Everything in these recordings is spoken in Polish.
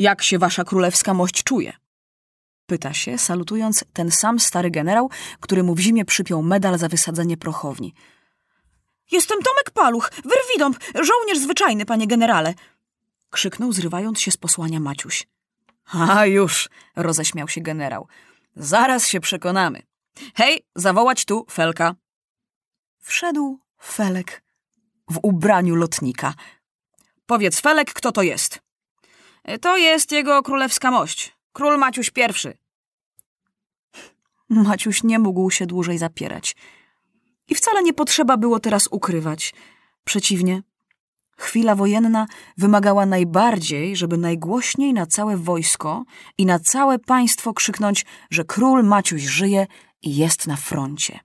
Jak się wasza królewska mość czuje? Pyta się, salutując ten sam stary generał, który mu w zimie przypiął medal za wysadzenie prochowni. Jestem Tomek Paluch, wyrwidąb, żołnierz zwyczajny, panie generale! Krzyknął, zrywając się z posłania Maciuś. A już, roześmiał się generał. Zaraz się przekonamy. Hej, zawołać tu Felka. Wszedł Felek w ubraniu lotnika. Powiedz, Felek, kto to jest? To jest jego królewska mość. Król Maciuś I. Maciuś nie mógł się dłużej zapierać. I wcale nie potrzeba było teraz ukrywać. Przeciwnie, chwila wojenna wymagała najbardziej, żeby najgłośniej na całe wojsko i na całe państwo krzyknąć, że król Maciuś żyje i jest na froncie.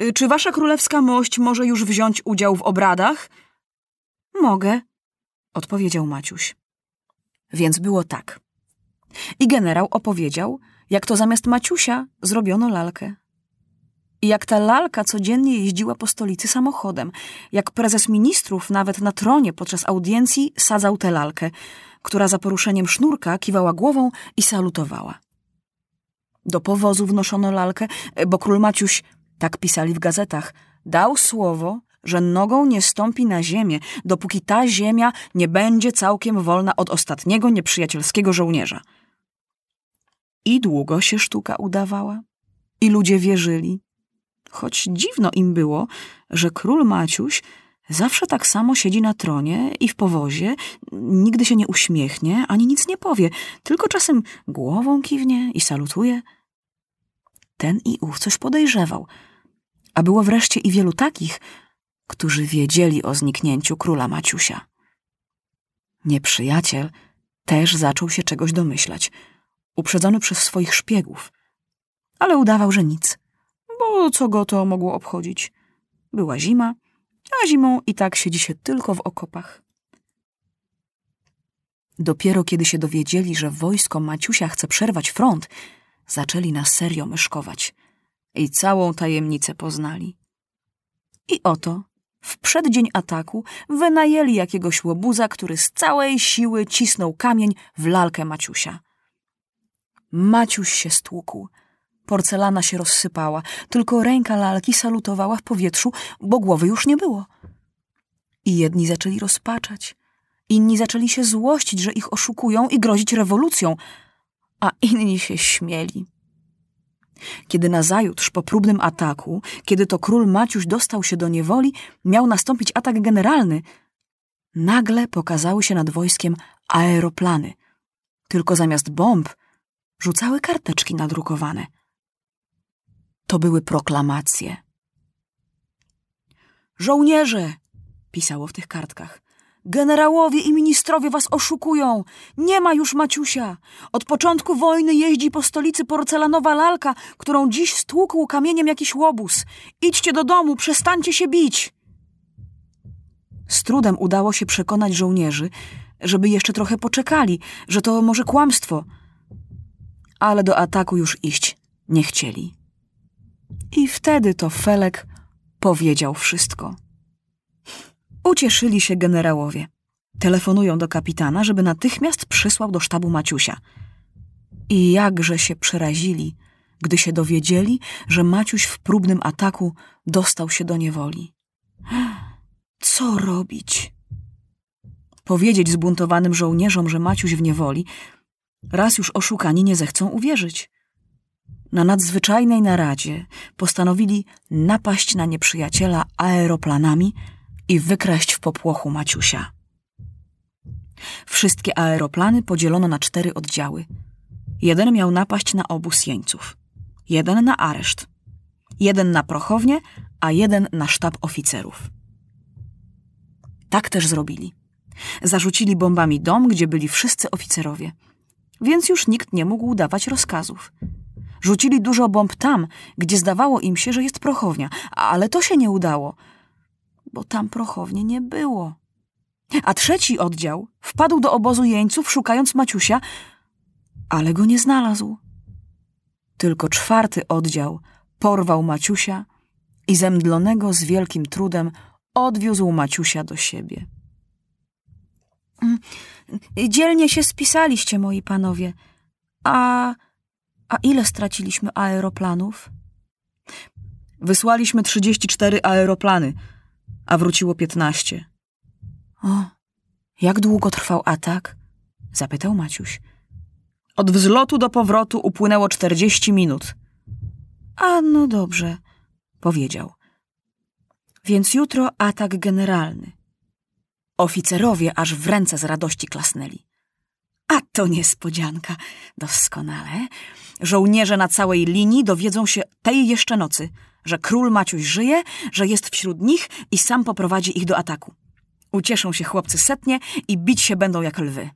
Y, czy wasza królewska mość może już wziąć udział w obradach? Mogę, odpowiedział Maciuś. Więc było tak. I generał opowiedział, jak to zamiast Maciusia zrobiono lalkę. I jak ta lalka codziennie jeździła po stolicy samochodem, jak prezes ministrów nawet na tronie podczas audiencji sadzał tę lalkę, która za poruszeniem sznurka kiwała głową i salutowała. Do powozu wnoszono lalkę, bo król Maciuś, tak pisali w gazetach, dał słowo, że nogą nie stąpi na ziemię, dopóki ta ziemia nie będzie całkiem wolna od ostatniego nieprzyjacielskiego żołnierza. I długo się sztuka udawała. I ludzie wierzyli. Choć dziwno im było, że król Maciuś zawsze tak samo siedzi na tronie i w powozie, nigdy się nie uśmiechnie, ani nic nie powie, tylko czasem głową kiwnie i salutuje. Ten i ów coś podejrzewał, a było wreszcie i wielu takich, którzy wiedzieli o zniknięciu króla Maciusia. Nieprzyjaciel też zaczął się czegoś domyślać – uprzedzony przez swoich szpiegów. Ale udawał, że nic, bo co go to mogło obchodzić? Była zima, a zimą i tak siedzi się tylko w okopach. Dopiero kiedy się dowiedzieli, że wojsko Maciusia chce przerwać front, zaczęli na serio myszkować i całą tajemnicę poznali. I oto, w przeddzień ataku, wynajęli jakiegoś łobuza, który z całej siły cisnął kamień w lalkę Maciusia. Maciuś się stłukł. Porcelana się rozsypała, tylko ręka lalki salutowała w powietrzu, bo głowy już nie było. I jedni zaczęli rozpaczać, inni zaczęli się złościć, że ich oszukują i grozić rewolucją, a inni się śmieli. Kiedy nazajutrz po próbnym ataku, kiedy to król Maciuś dostał się do niewoli, miał nastąpić atak generalny, nagle pokazały się nad wojskiem aeroplany. Tylko zamiast bomb rzucały karteczki nadrukowane. To były proklamacje. Żołnierze, pisało w tych kartkach, generałowie i ministrowie was oszukują. Nie ma już Maciusia. Od początku wojny jeździ po stolicy porcelanowa lalka, którą dziś stłukł kamieniem jakiś łobuz. Idźcie do domu, przestańcie się bić. Z trudem udało się przekonać żołnierzy, żeby jeszcze trochę poczekali, że to może kłamstwo – ale do ataku już iść nie chcieli. I wtedy to Felek powiedział wszystko. Ucieszyli się generałowie. Telefonują do kapitana, żeby natychmiast przysłał do sztabu Maciusia. I jakże się przerazili, gdy się dowiedzieli, że Maciuś w próbnym ataku dostał się do niewoli. Co robić? Powiedzieć zbuntowanym żołnierzom, że Maciuś w niewoli, Raz już oszukani nie zechcą uwierzyć. Na nadzwyczajnej naradzie postanowili napaść na nieprzyjaciela aeroplanami i wykraść w popłochu Maciusia. Wszystkie aeroplany podzielono na cztery oddziały. Jeden miał napaść na obóz jeńców, jeden na areszt, jeden na prochownię, a jeden na sztab oficerów. Tak też zrobili. Zarzucili bombami dom, gdzie byli wszyscy oficerowie – więc już nikt nie mógł dawać rozkazów. Rzucili dużo bomb tam, gdzie zdawało im się, że jest prochownia, ale to się nie udało, bo tam prochowni nie było. A trzeci oddział wpadł do obozu jeńców, szukając Maciusia, ale go nie znalazł. Tylko czwarty oddział porwał Maciusia i zemdlonego z wielkim trudem odwiózł Maciusia do siebie. Dzielnie się spisaliście, moi panowie. A, a ile straciliśmy aeroplanów? Wysłaliśmy 34 aeroplany, a wróciło 15. O, jak długo trwał atak? Zapytał Maciuś. Od wzlotu do powrotu upłynęło 40 minut. A no dobrze, powiedział. Więc jutro atak generalny. Oficerowie aż w ręce z radości klasnęli. A to niespodzianka. Doskonale. Żołnierze na całej linii dowiedzą się tej jeszcze nocy, że król Maciuś żyje, że jest wśród nich i sam poprowadzi ich do ataku. Ucieszą się chłopcy setnie i bić się będą jak lwy.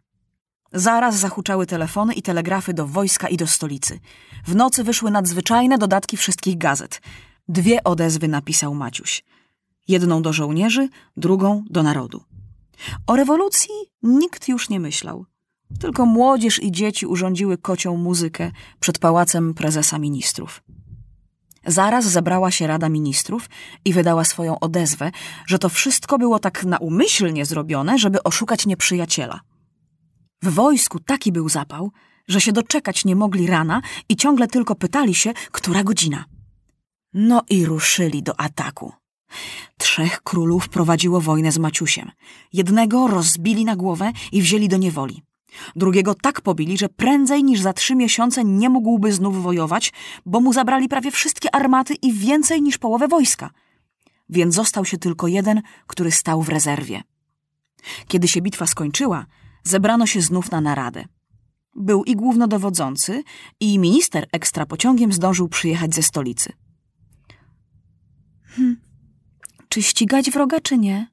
Zaraz zahuczały telefony i telegrafy do wojska i do stolicy. W nocy wyszły nadzwyczajne dodatki wszystkich gazet. Dwie odezwy napisał Maciuś. Jedną do żołnierzy, drugą do narodu. O rewolucji nikt już nie myślał. Tylko młodzież i dzieci urządziły kocią muzykę przed pałacem prezesa ministrów. Zaraz zebrała się Rada Ministrów i wydała swoją odezwę, że to wszystko było tak naumyślnie zrobione, żeby oszukać nieprzyjaciela. W wojsku taki był zapał, że się doczekać nie mogli rana i ciągle tylko pytali się, która godzina. No i ruszyli do ataku. Trzech królów prowadziło wojnę z Maciusiem. Jednego rozbili na głowę i wzięli do niewoli. Drugiego tak pobili, że prędzej niż za trzy miesiące nie mógłby znów wojować, bo mu zabrali prawie wszystkie armaty i więcej niż połowę wojska. Więc został się tylko jeden, który stał w rezerwie. Kiedy się bitwa skończyła, zebrano się znów na naradę. Był i głównodowodzący, i minister ekstra pociągiem zdążył przyjechać ze stolicy. Hm. Czy ścigać wroga, czy nie?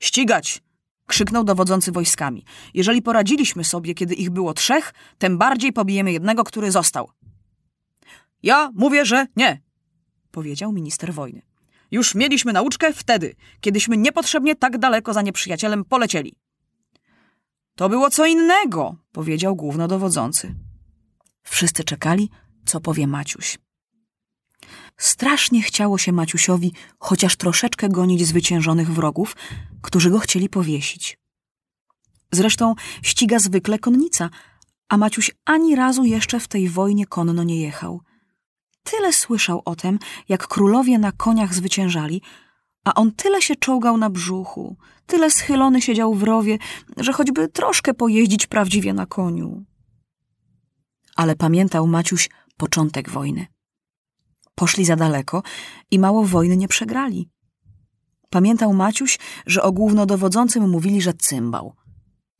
Ścigać! Krzyknął dowodzący wojskami. Jeżeli poradziliśmy sobie, kiedy ich było trzech, tym bardziej pobijemy jednego, który został. Ja mówię, że nie, powiedział minister wojny. Już mieliśmy nauczkę wtedy, kiedyśmy niepotrzebnie tak daleko za nieprzyjacielem polecieli. To było co innego, powiedział głównodowodzący. Wszyscy czekali, co powie Maciuś. Strasznie chciało się Maciusiowi chociaż troszeczkę gonić zwyciężonych wrogów, którzy go chcieli powiesić. Zresztą ściga zwykle konnica, a Maciuś ani razu jeszcze w tej wojnie konno nie jechał. Tyle słyszał o tym, jak królowie na koniach zwyciężali, a on tyle się czołgał na brzuchu, tyle schylony siedział w rowie, że choćby troszkę pojeździć prawdziwie na koniu. Ale pamiętał Maciuś początek wojny. Poszli za daleko i mało wojny nie przegrali. Pamiętał Maciuś, że o głównodowodzącym mówili, że cymbał.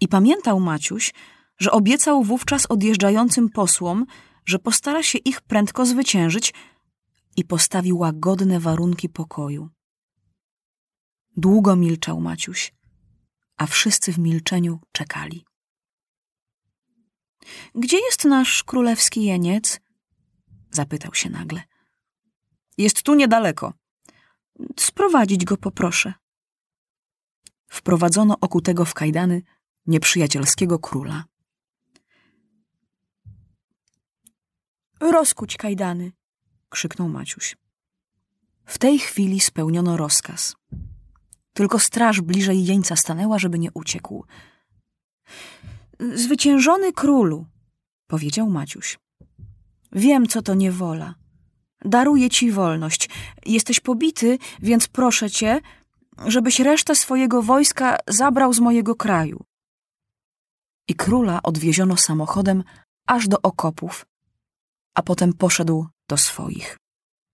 I pamiętał Maciuś, że obiecał wówczas odjeżdżającym posłom, że postara się ich prędko zwyciężyć i postawił łagodne warunki pokoju. Długo milczał Maciuś, a wszyscy w milczeniu czekali. Gdzie jest nasz królewski jeniec? zapytał się nagle. Jest tu niedaleko. Sprowadzić go poproszę. Wprowadzono okutego w kajdany nieprzyjacielskiego króla. Rozkuć kajdany, krzyknął Maciuś. W tej chwili spełniono rozkaz. Tylko straż bliżej jeńca stanęła, żeby nie uciekł. Zwyciężony królu, powiedział Maciuś. Wiem, co to niewola. Daruję ci wolność. Jesteś pobity, więc proszę cię, żebyś resztę swojego wojska zabrał z mojego kraju. I króla odwieziono samochodem aż do okopów, a potem poszedł do swoich.